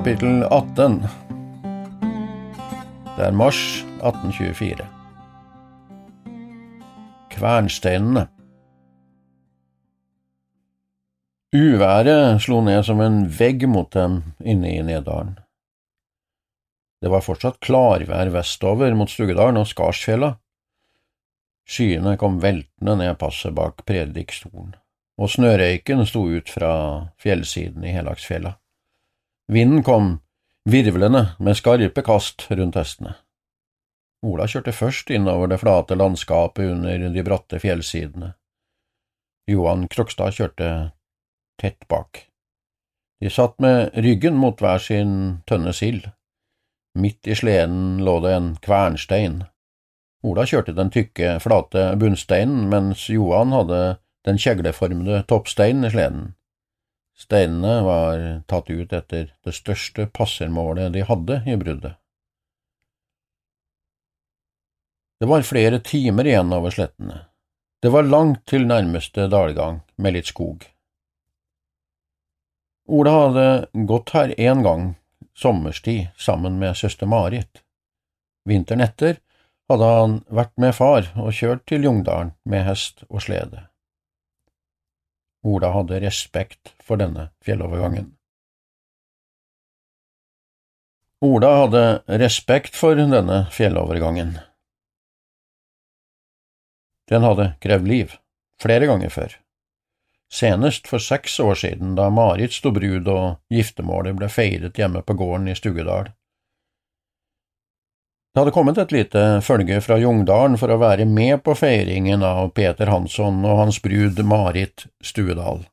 Kapittel 18 Det er mars 1824. Kvernsteinene Uværet slo ned som en vegg mot dem inne i Nedalen. Det var fortsatt klarvær vestover mot Stugedalen og Skarsfjella. Skyene kom veltende ned passet bak Predikstolen, og snørøyken sto ut fra fjellsiden i Helagsfjella. Vinden kom virvlende med skarpe kast rundt hestene. Ola kjørte først innover det flate landskapet under de bratte fjellsidene. Johan Krokstad kjørte tett bak. De satt med ryggen mot hver sin tønne sild. Midt i sleden lå det en kvernstein. Ola kjørte den tykke, flate bunnsteinen, mens Johan hadde den kjegleformede toppsteinen i sleden. Steinene var tatt ut etter det største passermålet de hadde i bruddet. Det var flere timer igjen over slettene. Det var langt til nærmeste dalgang med litt skog. Ola hadde gått her en gang, sommerstid, sammen med søster Marit. Vinteren etter hadde han vært med far og kjørt til Jungdalen med hest og slede. Ola hadde respekt for denne fjellovergangen. Ola hadde respekt for denne fjellovergangen. Den hadde krevd liv, flere ganger før. Senest for seks år siden, da Marit sto brud og giftermålet ble feiret hjemme på gården i Stugedal. Det hadde kommet et lite følge fra Jungdalen for å være med på feiringen av Peter Hansson og hans brud Marit Stuedal.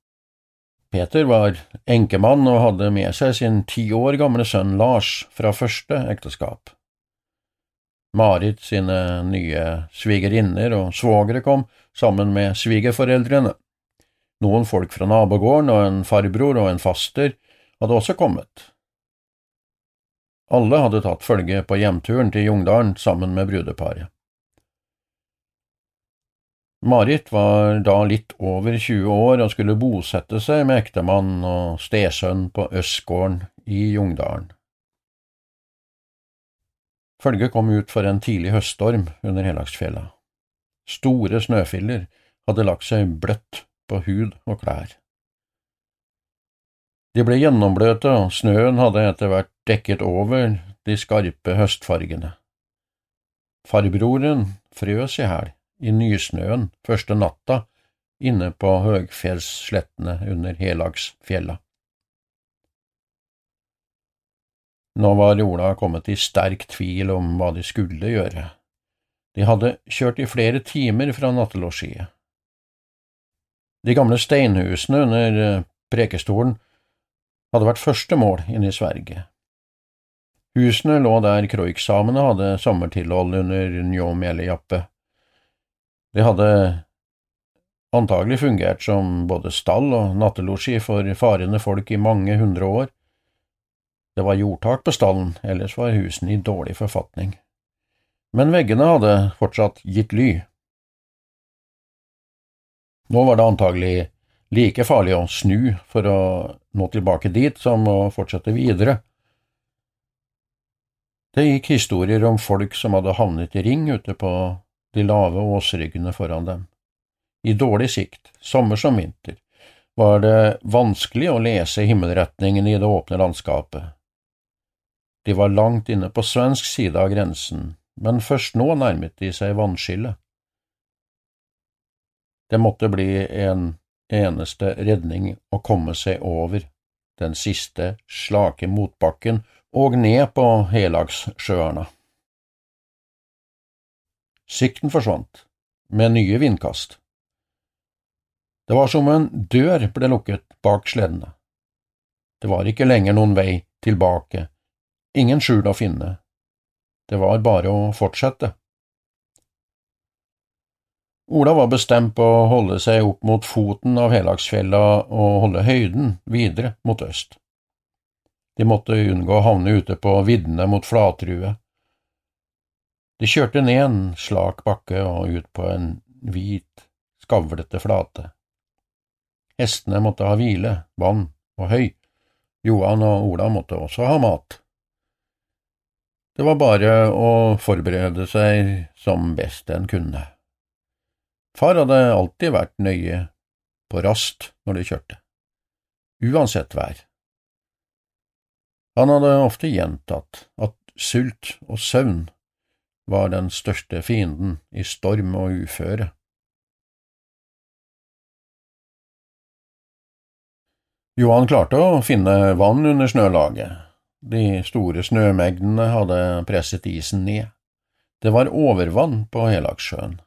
Peter var enkemann og hadde med seg sin ti år gamle sønn Lars fra første ekteskap. Marit sine nye svigerinner og svogere kom sammen med svigerforeldrene. Noen folk fra nabogården og en farbror og en faster hadde også kommet. Alle hadde tatt følge på hjemturen til Jungdalen sammen med brudeparet. Marit var da litt over 20 år og skulle bosette seg med ektemann og stesønn på Østgården i Jungdalen. Følget kom ut for en tidlig høststorm under Helagsfjella. Store snøfiller hadde lagt seg bløtt på hud og klær. De ble gjennombløte, og snøen hadde etter hvert dekket over de skarpe høstfargene. Farbroren frøs i hæl i nysnøen første natta inne på høgfjellsslettene under Helagsfjella. Nå var Ola kommet i sterk tvil om hva de skulle gjøre. De hadde kjørt i flere timer fra nattelosjiet. De gamle steinhusene under prekestolen hadde vært første mål inne i Sverige. Husene lå der kroiksamene hadde sommertilhold under Njåmjelejappe. Det hadde antagelig fungert som både stall og nattelosji for farende folk i mange hundre år. Det var jordtak på stallen, ellers var husene i dårlig forfatning. Men veggene hadde fortsatt gitt ly. Nå var det antagelig like farlig å snu for å nå tilbake dit som å fortsette videre. Det gikk historier om folk som hadde havnet i ring ute på de lave åsryggene foran dem. I dårlig sikt, sommer som vinter, var det vanskelig å lese himmelretningen i det åpne landskapet. De var langt inne på svensk side av grensen, men først nå nærmet de seg vannskillet. Det måtte bli en eneste redning å komme seg over den siste slake motbakken og ned på Helagssjøarna. Sikten forsvant, med nye vindkast. Det var som en dør ble lukket bak sledene. Det var ikke lenger noen vei tilbake, ingen skjul å finne. Det var bare å fortsette. Ola var bestemt på å holde seg opp mot foten av Helagsfjella og holde høyden videre mot øst. De måtte unngå å havne ute på viddene mot Flatrue. De kjørte ned en slak bakke og ut på en hvit, skavlete flate. Hestene måtte ha hvile, vann og høy. Johan og Ola måtte også ha mat. Det var bare å forberede seg som best en kunne. Far hadde alltid vært nøye på rast når de kjørte, uansett vær. Han hadde ofte gjentatt at sult og søvn var den største fienden i storm og uføre. Johan klarte å finne vann under snølaget. De store snømengdene hadde presset isen ned. Det var overvann på Helakssjøen.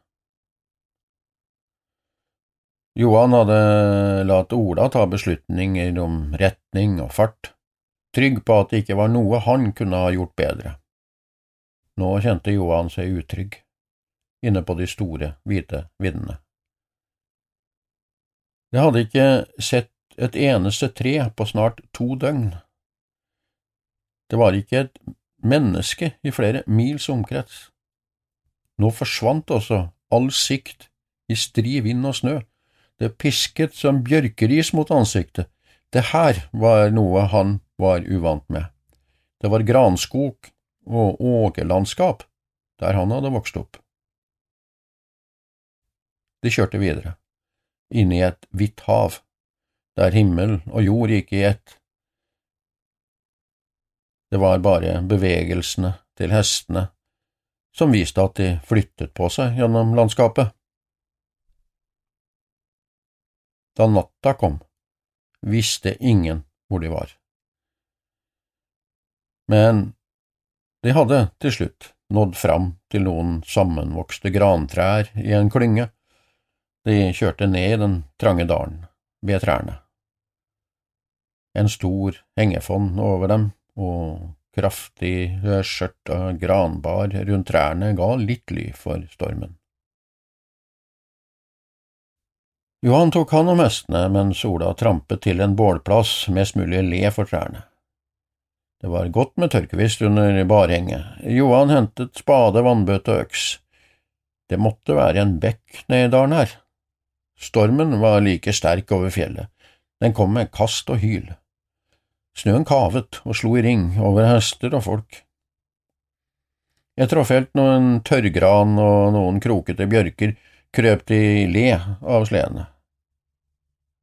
Johan hadde latt Ola ta beslutninger om retning og fart, trygg på at det ikke var noe han kunne ha gjort bedre. Nå kjente Johan seg utrygg, inne på de store, hvite viddene. Jeg hadde ikke sett et eneste tre på snart to døgn. Det var ikke et menneske i flere mils omkrets. Nå forsvant også all sikt i stri vind og snø, det pisket som bjørkeris mot ansiktet. Det her var noe han var uvant med. Det var granskog og åkerlandskap der han hadde vokst opp. De kjørte videre, inn i et hvitt hav, der himmel og jord gikk i ett. Det var bare bevegelsene til hestene som viste at de flyttet på seg gjennom landskapet. Da natta kom, visste ingen hvor de var. Men de hadde til slutt nådd fram til noen sammenvokste grantrær i en klynge. De kjørte ned i den trange dalen ved trærne. En stor hengefond over dem og kraftig skjørt av granbar rundt trærne ga litt ly for stormen. Johan tok han om hestene mens Ola trampet til en bålplass mest mulig le for trærne. Det var godt med tørkevist under barhenget. Johan hentet spade, vannbøtte og øks. Det måtte være en bekk nedi dalen her. Stormen var like sterk over fjellet. Den kom med kast og hyl. Snøen kavet og slo i ring over hester og folk. Etter å helt noen tørrgran og noen krokete bjørker krøp de le av sledene.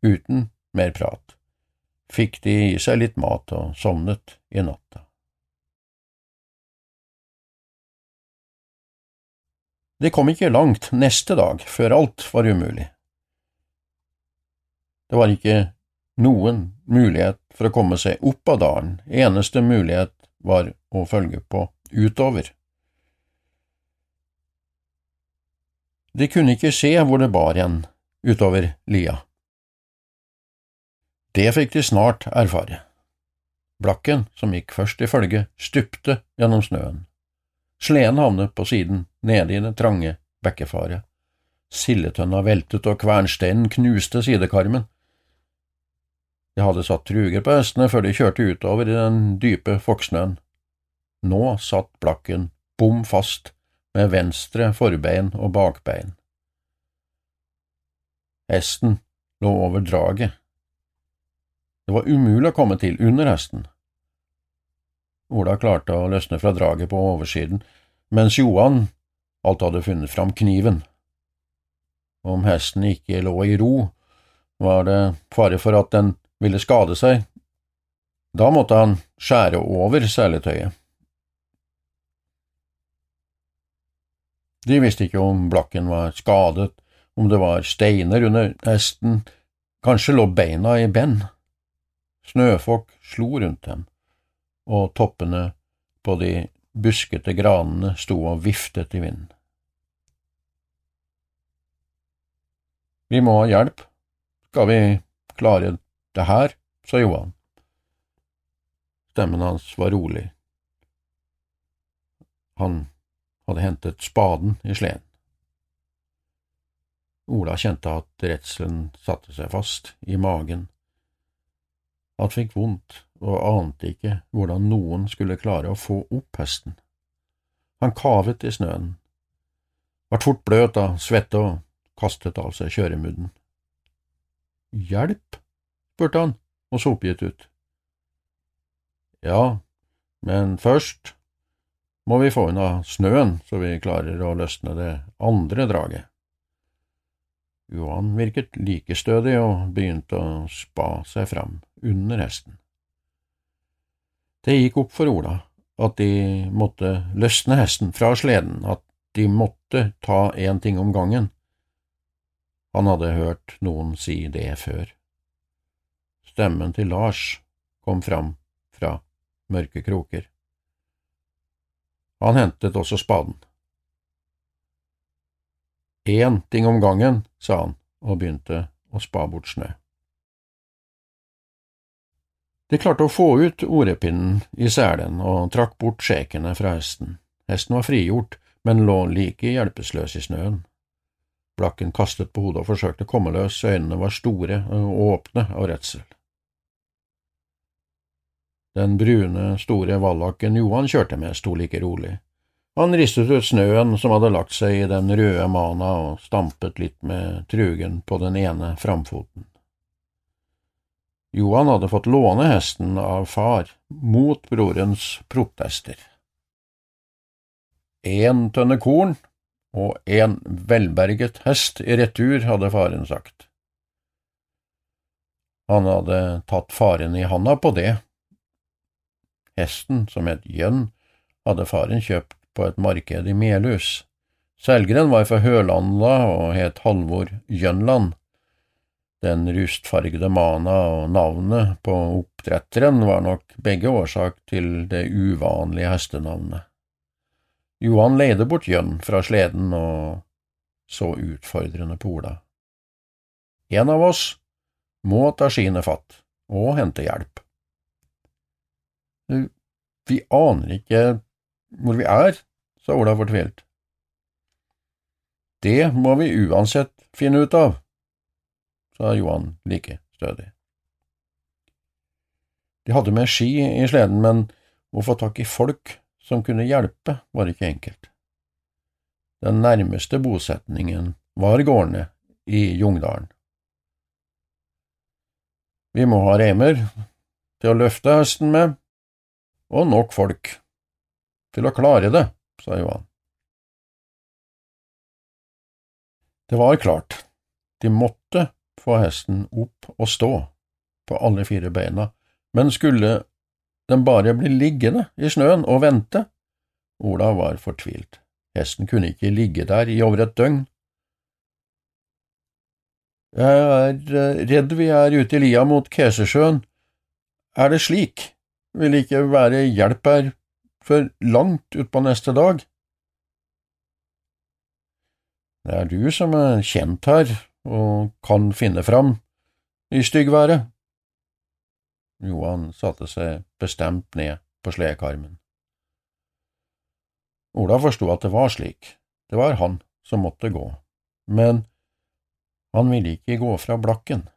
Uten mer prat fikk de i seg litt mat og sovnet i natta. Det kom ikke langt neste dag før alt var umulig. Det var ikke noen mulighet for å komme seg opp av dalen, eneste mulighet var å følge på utover. De kunne ikke se hvor det bar hen utover lia. Det fikk de snart erfare. Blakken, som gikk først i følge, stupte gjennom snøen. Sleden havnet på siden, nede i det trange bekkefaret. Sildetønna veltet og kvernsteinen knuste sidekarmen. De hadde satt truger på hestene før de kjørte utover i den dype fokksnøen. Nå satt blakken bom fast med venstre forbein og bakbein. Hesten lå over draget. Det var umulig å komme til under hesten. Ola klarte å løsne fra draget på oversiden, mens Johan alt hadde funnet fram kniven. Om hesten ikke lå i ro, var det fare for at den ville skade seg. Da måtte han skjære over seletøyet. De visste ikke om blakken var skadet, om det var steiner under hesten, kanskje lå beina i ben. Snøfokk slo rundt dem, og toppene på de buskete granene sto og viftet i vinden. Vi må ha hjelp, skal vi klare det her, sa Johan. Stemmen hans var rolig. Han hadde hentet spaden i sleden. Ola kjente at redselen satte seg fast i magen. Han fikk vondt og ante ikke hvordan noen skulle klare å få opp hesten. Han kavet i snøen, vart fort bløt av svette og kastet av seg kjøremudden. Hjelp? spurte han og så oppgitt ut. Ja, men først må vi få unna snøen så vi klarer å løsne det andre draget. Johan virket like stødig og begynte å spa seg fram under hesten. Det gikk opp for Ola at de måtte løsne hesten fra sleden, at de måtte ta én ting om gangen. Han hadde hørt noen si det før. Stemmen til Lars kom fram fra mørke kroker. Han hentet også spaden. Én ting om gangen, sa han og begynte å spa bort snø. De klarte å få ut orepinnen i selen og trakk bort skjekene fra hesten. Hesten var frigjort, men lå like hjelpeløs i snøen. Blakken kastet på hodet og forsøkte å komme løs, øynene var store og åpne av redsel. Den brune, store vallaken Johan kjørte med, sto like rolig. Han ristet ut snøen som hadde lagt seg i den røde mana, og stampet litt med trugen på den ene framfoten. Johan hadde fått låne hesten av far, mot brorens protester. En tønne korn og en velberget hest i retur, hadde faren sagt. Han hadde tatt faren i handa på det. Hesten, som het Jønn, hadde faren kjøpt på et marked i Melhus. Selgeren var fra Hølanda og het Halvor Jønland. Den rustfargede mana og navnet på oppdretteren var nok begge årsak til det uvanlige hestenavnet. Johan leide bort Jønn fra sleden og så utfordrende på Ola. En av oss må ta skiene fatt og hente hjelp. Vi aner ikke hvor vi er, sa Ola fortvilt. Det må vi uansett finne ut av, sa Johan like stødig. De hadde med ski i sleden, men å få tak i folk som kunne hjelpe, var ikke enkelt. Den nærmeste bosetningen var gårdene i Jungdalen. Vi må ha reimer til å løfte hesten med, og nok folk til å klare det, sa Johan. Det var klart, de måtte få hesten opp og stå på alle fire beina, men skulle den bare bli liggende i snøen og vente? Ola var fortvilt, hesten kunne ikke ligge der i over et døgn. Jeg er eh, redd vi er ute i lia mot Kesesjøen. Er det slik? Vil ikke være hjelp her før langt utpå neste dag. Det er du som er kjent her og kan finne fram i styggværet. Johan satte seg bestemt ned på sledekarmen. Ola forsto at det var slik, det var han som måtte gå, men han ville ikke gå fra Blakken.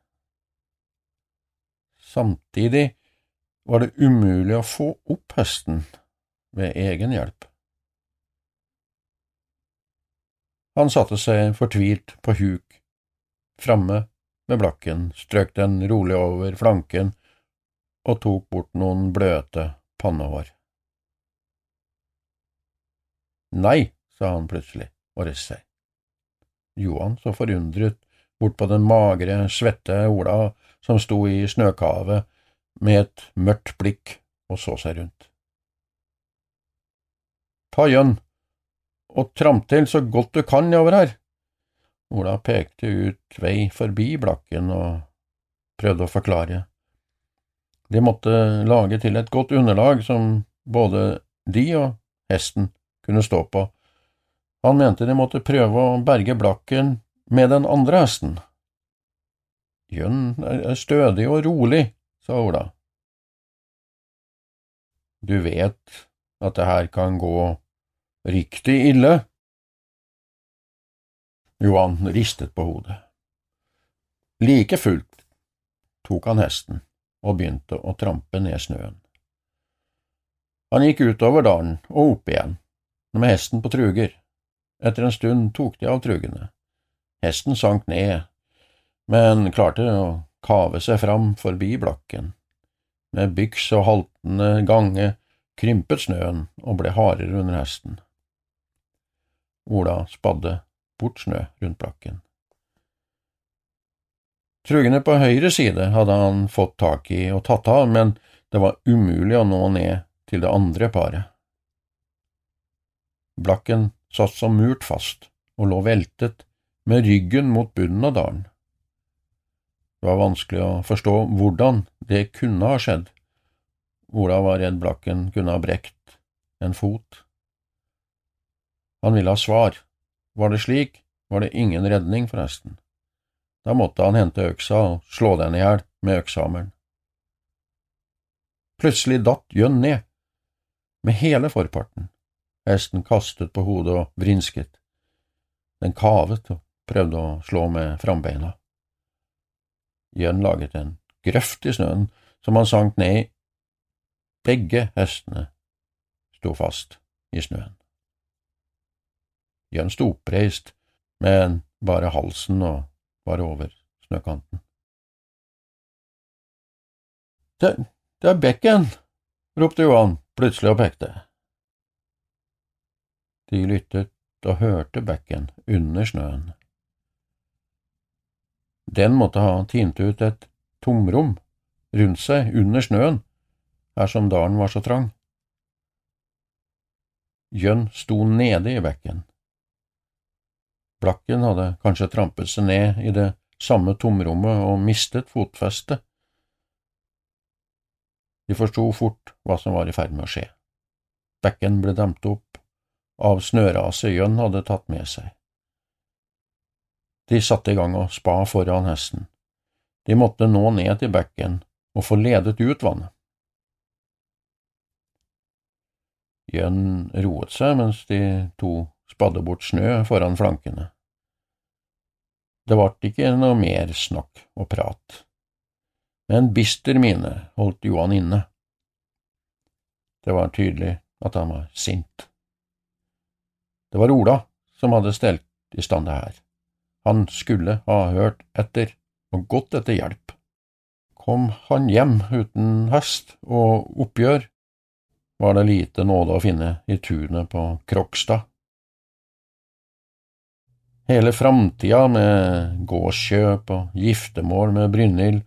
Samtidig var det umulig å få opp hesten ved egen hjelp. Han satte seg fortvilt på huk, framme med blakken, strøk den rolig over flanken og tok bort noen bløte pannehår. Nei, sa han plutselig og reiste seg. Johan så forundret bort på den magre, svette Ola som sto i snøkavet med et mørkt blikk og så seg rundt. Ta igjen, og tramp til så godt du kan nedover her. Ola pekte ut vei forbi blakken og prøvde å forklare. De måtte lage til et godt underlag som både de og hesten kunne stå på. Han mente de måtte prøve å berge blakken med den andre hesten. Jønn er stødig og rolig, sa Ola. Du vet at det her kan gå riktig ille? Johan ristet på hodet. Like fullt tok han hesten og begynte å trampe ned snøen. Han gikk utover dalen og opp igjen, med hesten på truger. Etter en stund tok de av trugene. Hesten sank ned, men klarte å kave seg fram forbi blakken. Med byks og haltende gange krympet snøen og ble hardere under hesten. Ola spadde bort snø rundt blakken. Trugene på høyre side hadde han fått tak i og tatt av, men det var umulig å nå ned til det andre paret. Blakken satt som murt fast og lå veltet med ryggen mot bunnen av dalen. Det var vanskelig å forstå hvordan det kunne ha skjedd. Ola var redd Blakken kunne ha brekt en fot. Han ville ha svar. Var det slik, var det ingen redning, forresten. Da måtte han hente øksa og slå den i hjel med økshammeren. Plutselig datt Jønn ned, med hele forparten. Hesten kastet på hodet og vrinsket. Den kavet og prøvde å slå med frambeina. Jønn laget en grøft i snøen som han sank ned i. Begge hestene sto fast i snøen. Jønn sto oppreist, men bare halsen og var over snøkanten. Det, det er bekken, ropte Johan plutselig og pekte. De lyttet og hørte bekken under snøen. Den måtte ha tint ut et tomrom rundt seg under snøen, her som dalen var så trang. Jønn sto nede i bekken. Blakken hadde kanskje trampet seg ned i det samme tomrommet og mistet fotfestet. De forsto fort hva som var i ferd med å skje. Bekken ble demt opp av snøraset Jønn hadde tatt med seg. De satte i gang å spa foran hesten. De måtte nå ned til bekken og få ledet ut vannet. Jønn roet seg mens de to spadde bort snø foran flankene. Det vart ikke noe mer snakk og prat. Med en bister mine holdt Johan inne. Det var tydelig at han var sint. Det var Ola som hadde stelt i stand det her. Han skulle ha hørt etter og gått etter hjelp. Kom han hjem uten hest og oppgjør, var det lite nåde å finne i tunet på Krokstad. Hele framtida med gårdskjøp og giftermål med Brynhild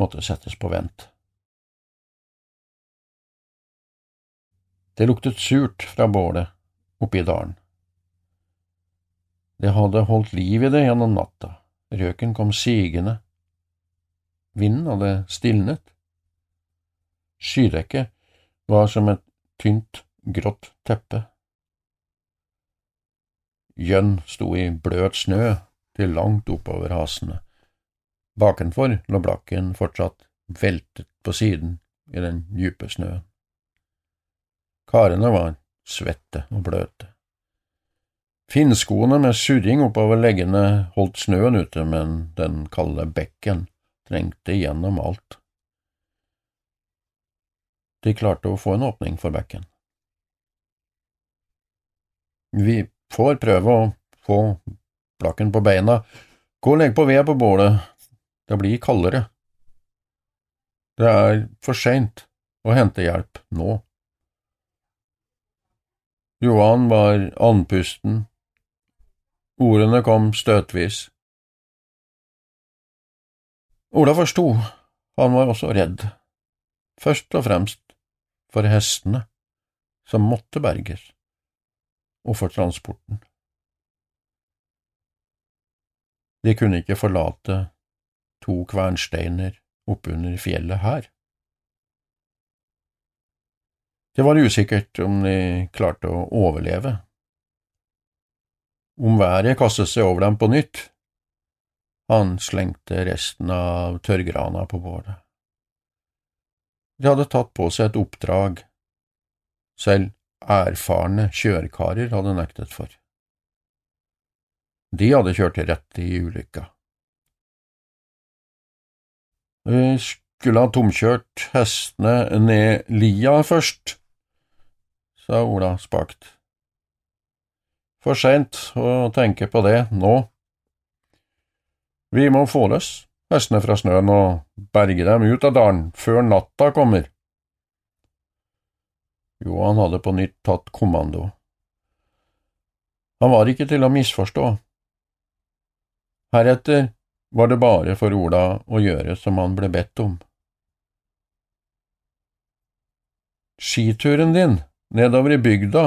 måtte settes på vent. Det luktet surt fra bålet oppe i dalen. Det hadde holdt liv i det gjennom natta, røken kom sigende, vinden hadde stilnet. Skydekket var som et tynt, grått teppe. Jønn sto i bløt snø til langt oppover hasene. Bakenfor lå blakken fortsatt veltet på siden i den dype snøen. Karene var svette og bløte. Finnskoene med surring oppover leggene holdt snøen ute, men den kalde bekken trengte gjennom alt. De klarte å få en åpning for bekken. Vi får prøve å få plakken på beina. Gå og legg på ved på bålet, det blir kaldere. Det er for seint å hente hjelp nå. Johan var andpusten, ordene kom støtvis. Ola forsto, han var også redd, først og fremst for hestene, som måtte berges og for transporten. De kunne ikke forlate to kvernsteiner oppunder fjellet her. Det var usikkert om de klarte å overleve. Om været kastet seg over dem på nytt, Han slengte resten av tørrgrana på bålet. De hadde tatt på seg et oppdrag selv erfarne kjørkarer hadde nektet for. De hadde kjørt rett i ulykka. Vi skulle ha tomkjørt hestene ned lia først, sa Ola spakt. For seint å tenke på det nå. Vi må få løs hestene fra snøen og berge dem ut av dalen før natta kommer. Johan hadde på nytt tatt kommando. Han var ikke til å misforstå. Heretter var det bare for Ola å gjøre som han ble bedt om. Skituren din nedover i bygda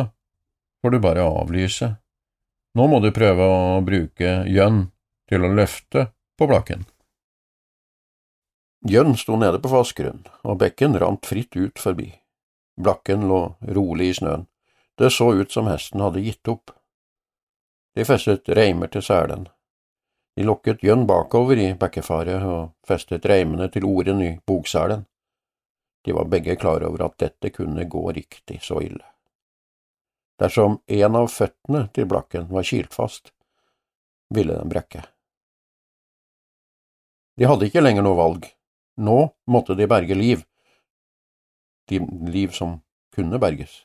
får du bare avlyse. Nå må du prøve å bruke gjønn til å løfte på blakken. Gjønn sto nede på fast grunn, og bekken rant fritt ut forbi. Blakken lå rolig i snøen. Det så ut som hesten hadde gitt opp. De festet reimer til selen. De lokket Gjønn bakover i bekkefaret og festet reimene til oren i bogselen. De var begge klar over at dette kunne gå riktig så ille. Dersom en av føttene til Blakken var kilt fast, ville den brekke. De hadde ikke lenger noe valg. Nå måtte de berge liv, de liv som kunne berges.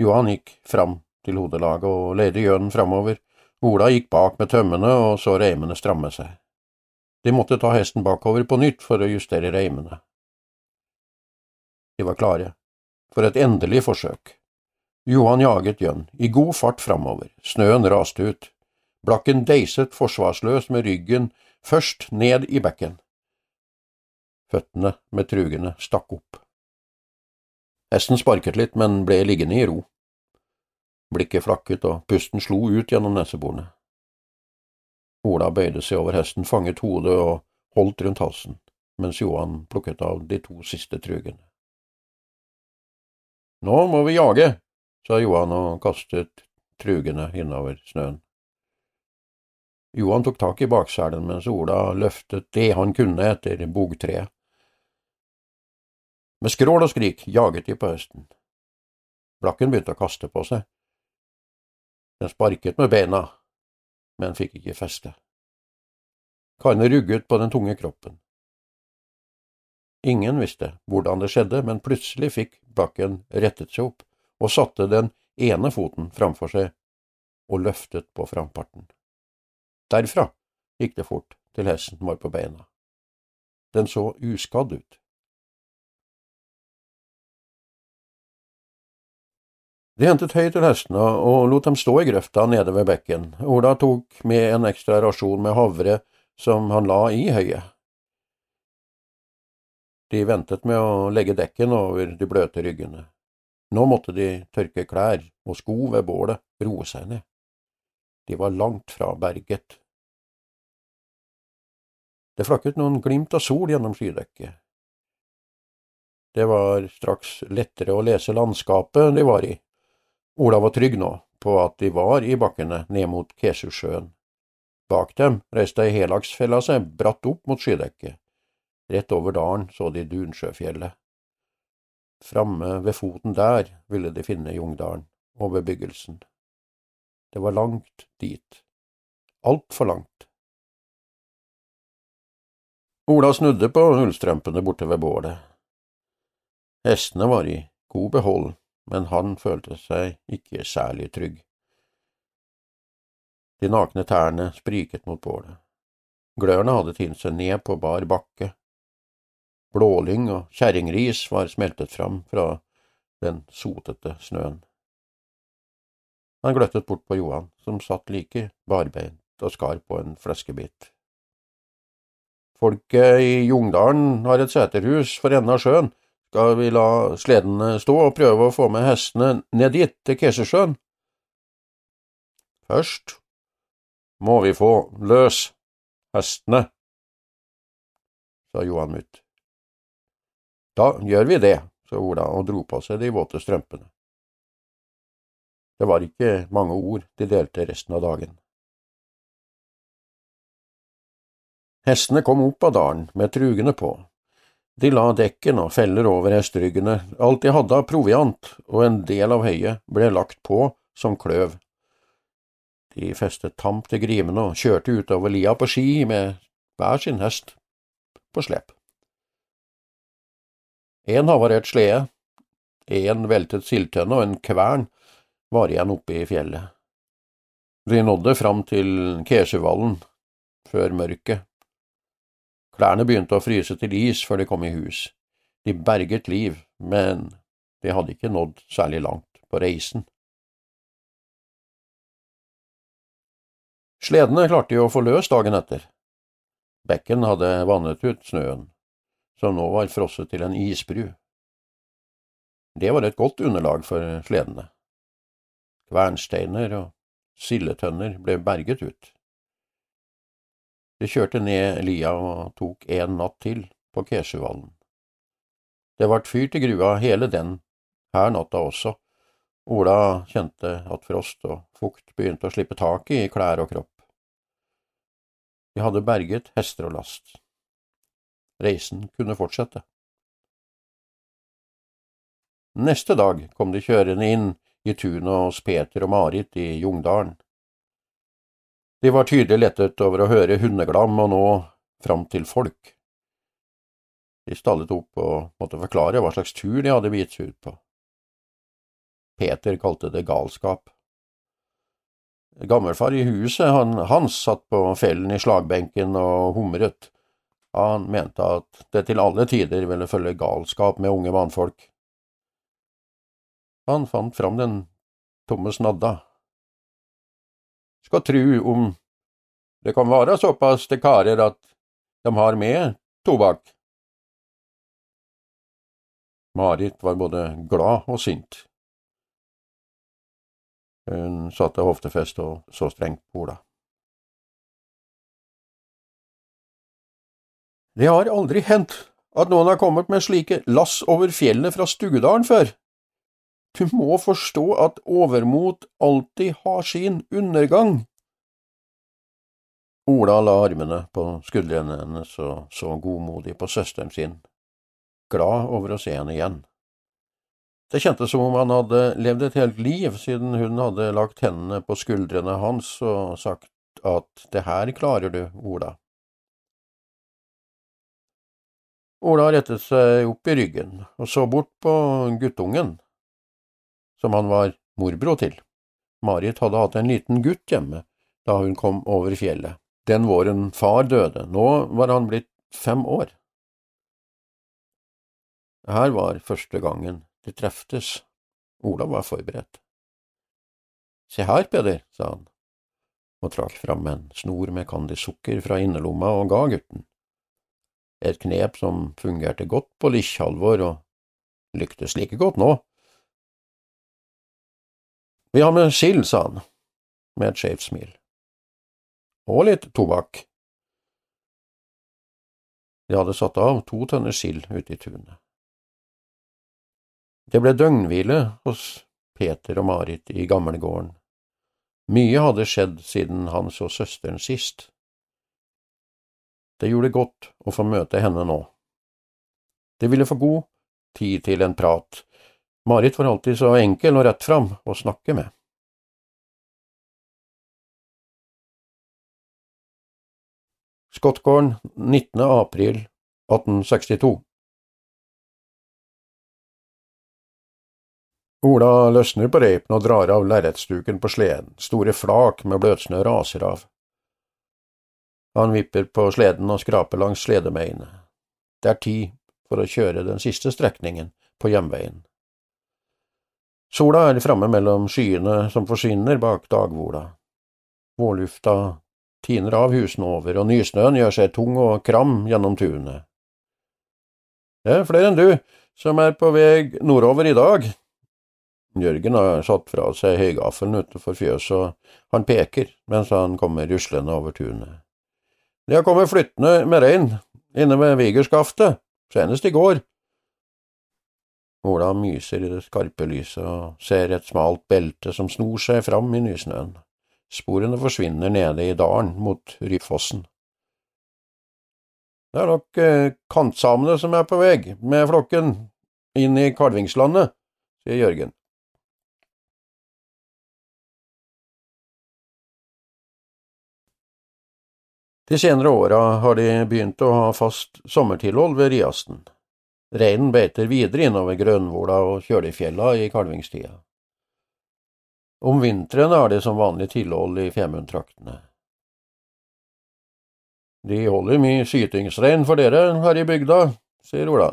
Johan gikk fram til hodelaget og leide gjønen framover. Ola gikk bak med tømmene og så reimene stramme seg. De måtte ta hesten bakover på nytt for å justere reimene. De var klare for et endelig forsøk. Johan jaget Jønn i god fart framover, snøen raste ut. Blakken deiset forsvarsløs med ryggen først ned i bekken. Føttene med trugene stakk opp. Hesten sparket litt, men ble liggende i ro. Blikket flakket, og pusten slo ut gjennom neseborene. Ola bøyde seg over hesten, fanget hodet og holdt rundt halsen, mens Johan plukket av de to siste trugene. Nå må vi jage, sa Johan og kastet trugene innover snøen. Johan tok tak i bakselen mens Ola løftet det han kunne etter bogtreet. Med skrål og skrik jaget de på hesten. Blakken begynte å kaste på seg. Den sparket med beina, men fikk ikke feste. Karene rugget på den tunge kroppen. Ingen visste hvordan det skjedde, men plutselig fikk Blakken rettet seg opp og satte den ene foten framfor seg og løftet på framparten. Derfra gikk det fort til hesten var på beina. Den så uskadd ut. De hentet høy til hestene og lot dem stå i grøfta nede ved bekken. Ola tok med en ekstra rasjon med havre som han la i høyet. De ventet med å legge dekken over de bløte ryggene. Nå måtte de tørke klær og sko ved bålet, roe seg ned. De var langt fra berget. Det flakket noen glimt av sol gjennom skydekket. Det var straks lettere å lese landskapet de var i. Ola var trygg nå på at de var i bakkene ned mot Kesusjøen. Bak dem reiste ei helagsfella seg bratt opp mot skydekket. Rett over dalen så de Dunsjøfjellet. Framme ved foten der ville de finne Jungdalen og bebyggelsen. Det var langt dit. Altfor langt. Ola snudde på ullstrømpene borte ved bålet. Hestene var i god behold, men han følte seg ikke særlig trygg. De nakne tærne spriket mot bålet. Glørne hadde tint seg ned på bar bakke, Blålyng og kjerringris var smeltet fram fra den sotete snøen. Han gløttet bort på Johan, som satt like barbeint og skar på en fleskebit. Folket i Jungdalen har et seterhus for enden av sjøen. Skal vi la sledene stå og prøve å få med hestene ned dit, til Kesersjøen? Først må vi få løs hestene, sa Johan Mutt. Da gjør vi det, sa Ola og dro på seg de våte strømpene. Det var ikke mange ord de delte resten av dagen. Hestene kom opp av dalen med trugene på. De la dekken og feller over hesteryggene, alt de hadde av proviant, og en del av høyet ble lagt på som kløv. De festet tamp til grimene og kjørte utover lia på ski med hver sin hest på slep. En havarert slede, en veltet sildtønne og en kvern var igjen oppe i fjellet. De nådde fram til Kesjevallen før mørket. Klærne begynte å fryse til is før de kom i hus. De berget liv, men de hadde ikke nådd særlig langt på reisen. Sledene klarte de å få løs dagen etter. Bekken hadde vannet ut snøen, som nå var frosset til en isbru. Det var et godt underlag for sledene. Kvernsteiner og sildetønner ble berget ut. De kjørte ned lia og tok en natt til på Kesjuvallen. Det vart fyrt i grua hele den her natta også. Ola kjente at frost og fukt begynte å slippe taket i klær og kropp. De hadde berget hester og last. Reisen kunne fortsette. Neste dag kom de kjørende inn i tunet hos Peter og Marit i Jungdalen. De var tydelig lettet over å høre hundeglam og nå fram til folk. De stallet opp og måtte forklare hva slags tur de hadde begitt seg ut på. Peter kalte det galskap. Gammelfar i huset, han, Hans, satt på fellen i slagbenken og humret. Han mente at det til alle tider ville følge galskap med unge mannfolk. Han fant fram den tomme snadda skal tru om det kan være såpass til karer at de har med tobakk. Marit var både glad og sint. Hun satte hoftefest og så strengt på Ola. Det har aldri hendt at noen har kommet med slike lass over fjellet fra Stugedalen før. Du må forstå at overmot alltid har sin undergang. Ola la armene på skuldrene hennes og så godmodig på søsteren sin, glad over å se henne igjen. Det kjentes som om han hadde levd et helt liv siden hun hadde lagt hendene på skuldrene hans og sagt at det her klarer du, Ola. Ola rettet seg opp i ryggen og så bort på guttungen som han var morbror til. Marit hadde hatt en liten gutt hjemme da hun kom over fjellet. Den våren far døde, nå var han blitt fem år. Her var første gangen de treftes. Ola var forberedt. Se her, Peder, sa han, og trakk fram en snor med candysukker fra innerlomma og ga gutten. Et knep som fungerte godt på Likkjalvor og lyktes like godt nå. Vi har med sild, sa han, med et skjevt smil. Og litt tobakk. De hadde satt av to tønner sild ute i tunet. Det ble døgnhvile hos Peter og Marit i gammelgården. Mye hadde skjedd siden han så søsteren sist. Det gjorde godt å få møte henne nå. De ville få god tid til en prat, Marit var alltid så enkel og rett fram å snakke med. Skottgården 19. april 1862 Ola løsner på reipen og drar av lerretsduken på sleden, store flak med bløtsnø raser av. Han vipper på sleden og skraper langs sledemeiene. Det er tid for å kjøre den siste strekningen på hjemveien. Sola er framme mellom skyene som forsvinner bak dagvola. Vårlufta tiner av husene over, og nysnøen gjør seg tung og kram gjennom tunet. Det er flere enn du som er på vei nordover i dag. Jørgen har satt fra seg høygaffelen utenfor fjøset, og han peker mens han kommer ruslende over tunet. De har kommet flyttende med rein inne ved Vigerskaftet, senest i går. Ola myser i det skarpe lyset og ser et smalt belte som snor seg fram i nysnøen. Sporene forsvinner nede i dalen mot Ryfossen. Det er nok eh, kantsamene som er på vei, med flokken, inn i kalvingslandet, sier Jørgen. De senere åra har de begynt å ha fast sommertilhold ved Riasten. Reinen beiter videre innover Grønvola og Kjølifjella i kalvingstida. Om vinteren er det som vanlig tilhold i Femundtraktene. De holder mye skytingsrein for dere her i bygda, sier Ola.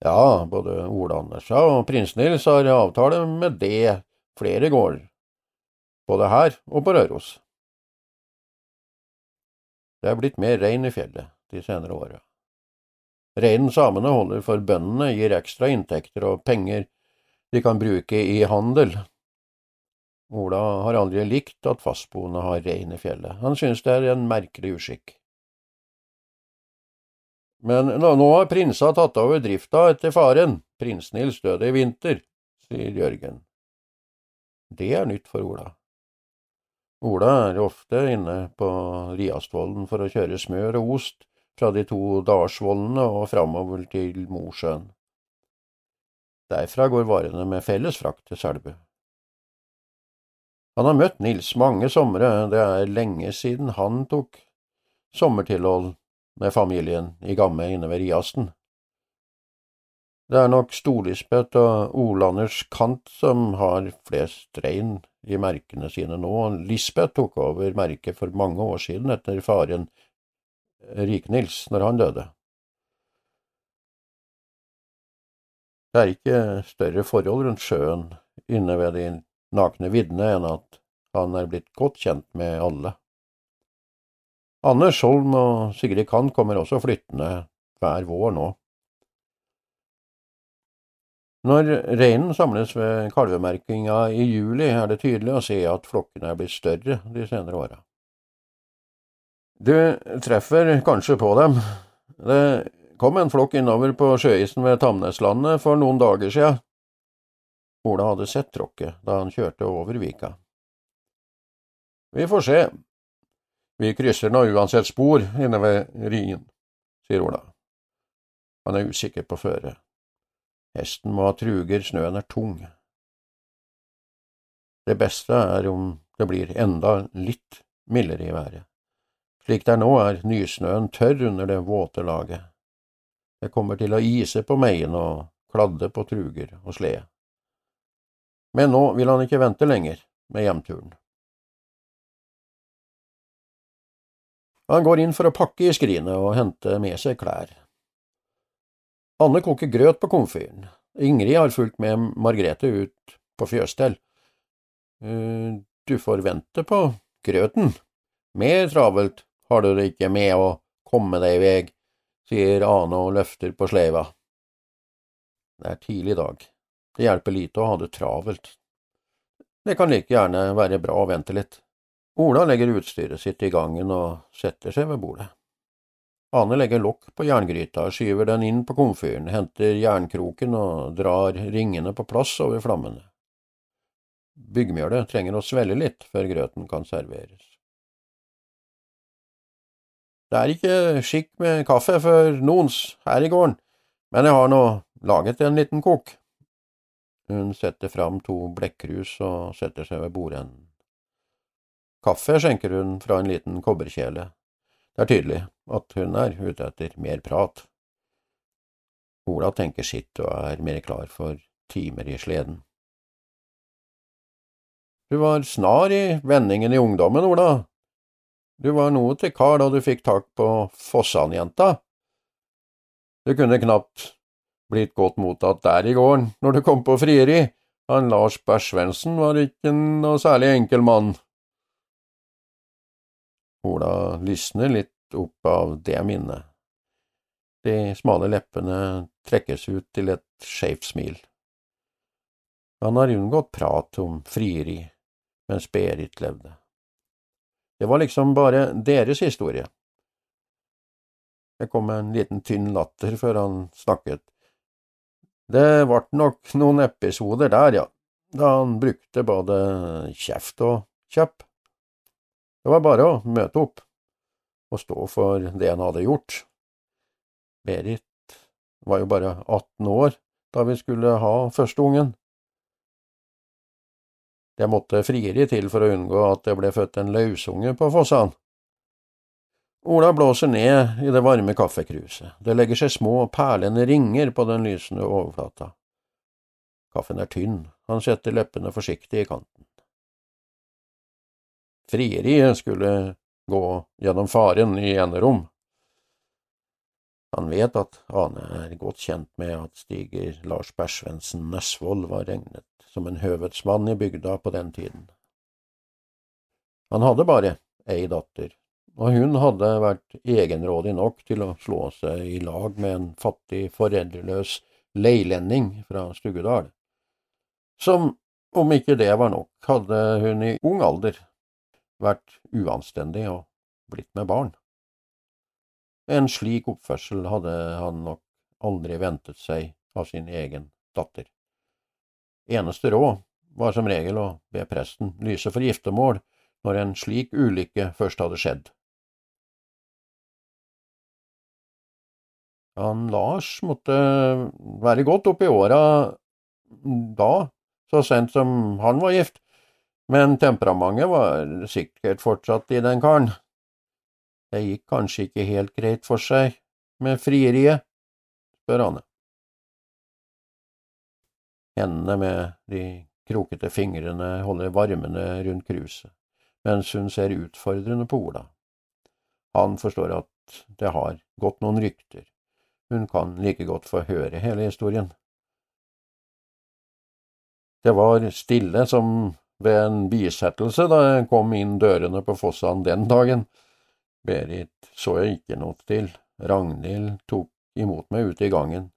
Ja, både Ola Andersa og prins Nils har avtale med det flere gårder, både her og på Røros. Det er blitt mer rein i fjellet de senere åra. Reinen samene holder for bøndene gir ekstra inntekter og penger de kan bruke i handel. Ola har aldri likt at fastboende har rein i fjellet, han synes det er en merkelig uskikk. Men nå, har prinsa tatt over drifta etter faren, prins Nils døde i vinter, sier Jørgen. Det er nytt for Ola. Ola er ofte inne på Riastvollen for å kjøre smør og ost fra de to dalsvollene og framover til Mosjøen. Derfra går varene med felles frakt til Selbu. Han har møtt Nils mange somre, det er lenge siden han tok sommertilhold med familien i Gamme inne ved Riasten. Det er nok Storlisbeth og Olanders Kant som har flest rein i merkene sine nå. Lisbeth tok over merket for mange år siden etter faren Rik-Nils når han døde. Det er ikke større forhold rundt sjøen inne ved de nakne viddene enn at han er blitt godt kjent med alle. Anders Holm og Sigrid Kann kommer også flyttende hver vår nå. Når reinen samles ved kalvemerkinga i juli, er det tydelig å se at flokkene er blitt større de senere åra. Du treffer kanskje på dem. Det kom en flokk innover på sjøisen ved Tamneslandet for noen dager sia. Ola hadde sett tråkket da han kjørte over vika. Vi får se. Vi krysser nå uansett spor inne ved Rien, sier Ola. Han er usikker på føret. Hesten må ha truger, snøen er tung. Det beste er om det blir enda litt mildere i været. Slik det er nå, er nysnøen tørr under det våte laget. Det kommer til å ise på meien og kladde på truger og slede. Men nå vil han ikke vente lenger med hjemturen. Han går inn for å pakke i skrinet og hente med seg klær. Anne koker grøt på komfyren. Ingrid har fulgt med Margrethe ut på fjøsstell. Uh, du får vente på grøten. Mer travelt har du det ikke med å komme deg i vei, sier Ane og løfter på sleva. Det er tidlig dag. Det hjelper lite å ha det travelt. Det kan like gjerne være bra å vente litt. Ola legger utstyret sitt i gangen og setter seg ved bordet. Ane legger lokk på jerngryta, skyver den inn på komfyren, henter jernkroken og drar ringene på plass over flammene. Byggmjølet trenger å svelle litt før grøten kan serveres. Det er ikke skikk med kaffe for noens her i gården, men jeg har nå laget en liten kok. Hun setter fram to blekkrus og setter seg ved bordenden. Kaffe skjenker hun fra en liten kobberkjele. Det er tydelig at hun er ute etter mer prat. Ola tenker sitt og er mer klar for timer i sleden. Du var snar i vendingen i ungdommen, Ola. Du var noe til kar da du fikk tak på Fossan-jenta. Du kunne knapt blitt godt mottatt der i gården når du kom på frieri. Han Lars Bæsjvensen var ikke noe særlig enkel mann. Ola lysner litt opp av det minnet. De smale leppene trekkes ut til et skeivt smil. Han har unngått prat om frieri mens Berit levde. Det var liksom bare deres historie. Det kom en liten tynn latter før han snakket. Det vart nok noen episoder der, ja, da han brukte både kjeft og kjøpp. Det var bare å møte opp. og stå for det han hadde gjort. Berit var jo bare 18 år da vi skulle ha første ungen. Det måtte frieri til for å unngå at det ble født en løsunge på Fossan. Ola blåser ned i det varme kaffekruset. Det legger seg små, perlende ringer på den lysende overflata. Kaffen er tynn, han setter leppene forsiktig i kanten. Frieriet skulle gå gjennom faren i enerom. Han vet at Ane er godt kjent med at stiger Lars Bersvensen Nøsvold var regnet som en høvedsmann i bygda på den tiden. Han hadde bare ei datter, og hun hadde vært egenrådig nok til å slå seg i lag med en fattig, foreldreløs leilending fra Stugedal, som, om ikke det var nok, hadde hun i ung alder vært uanstendig og blitt med barn. En slik oppførsel hadde han nok aldri ventet seg av sin egen datter. Eneste råd var som regel å be presten lyse for giftermål når en slik ulykke først hadde skjedd. Han Lars måtte være godt oppi åra da, så sent som han var gift, men temperamentet var sikkert fortsatt i den karen. Det gikk kanskje ikke helt greit for seg med frieriet, spør Anne. Hendene med de krokete fingrene holder varmene rundt kruset, mens hun ser utfordrende på Ola. Han forstår at det har gått noen rykter, hun kan like godt få høre hele historien. Det var stille som ved en bisettelse da jeg kom inn dørene på Fossan den dagen. Berit så jeg ikke noe til. Ragnhild tok imot meg ute i gangen.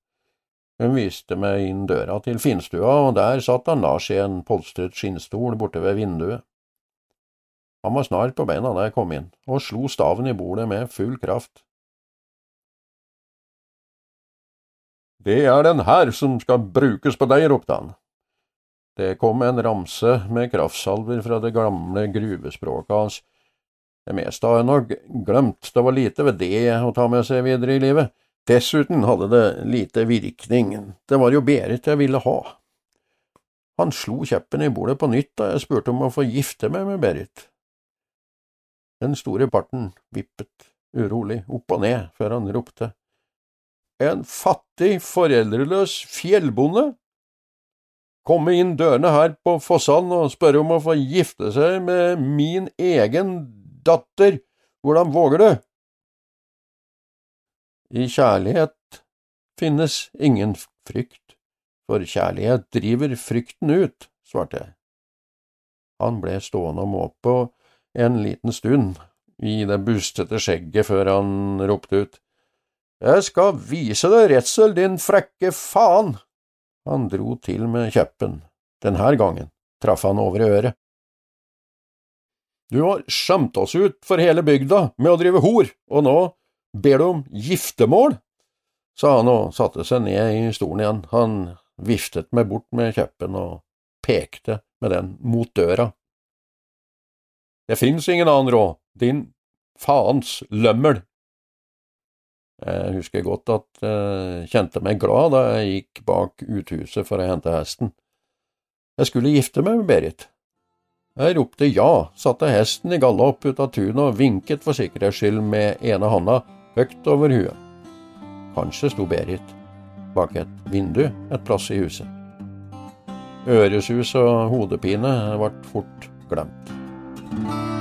Hun viste meg inn døra til finstua, og der satt han Lars i en polstret skinnstol borte ved vinduet. Han var snart på beina da jeg kom inn, og slo staven i bordet med full kraft. Det er den her som skal brukes på deg, ropte han. Det kom en ramse med kraftsalver fra det gamle gruvespråket hans det meste har jeg nok glemt, det var lite ved det å ta med seg videre i livet. Dessuten hadde det lite virkning, det var jo Berit jeg ville ha. Han slo kjeppen i bordet på nytt da jeg spurte om å få gifte meg med Berit. Den store parten vippet urolig opp og ned før han ropte. En fattig, foreldreløs fjellbonde? Komme inn dørene her på Fossan og spørre om å få gifte seg med min egen datter, hvordan våger du? I kjærlighet finnes ingen frykt, for kjærlighet driver frykten ut, svarte jeg. Han ble stående og måpe en liten stund i det bustete skjegget før han ropte ut. Jeg skal vise deg redsel, din frekke faen! Han dro til med kjeppen. Denne gangen traff han over øret. Du har skjemt oss ut for hele bygda med å drive hor, og nå ber du om giftermål, sa han og satte seg ned i stolen igjen. Han viftet meg bort med kjeppen og pekte med den mot døra. Det fins ingen annen råd, din faens lømmel. Jeg husker godt at jeg kjente meg glad da jeg gikk bak uthuset for å hente hesten. Jeg skulle gifte meg med Berit. Jeg ropte ja, satte hesten i galopp ut av tunet og vinket for sikkerhets skyld med ene handa høyt over huet. Kanskje sto Berit bak et vindu et plass i huset. Øresus og hodepine ble fort glemt.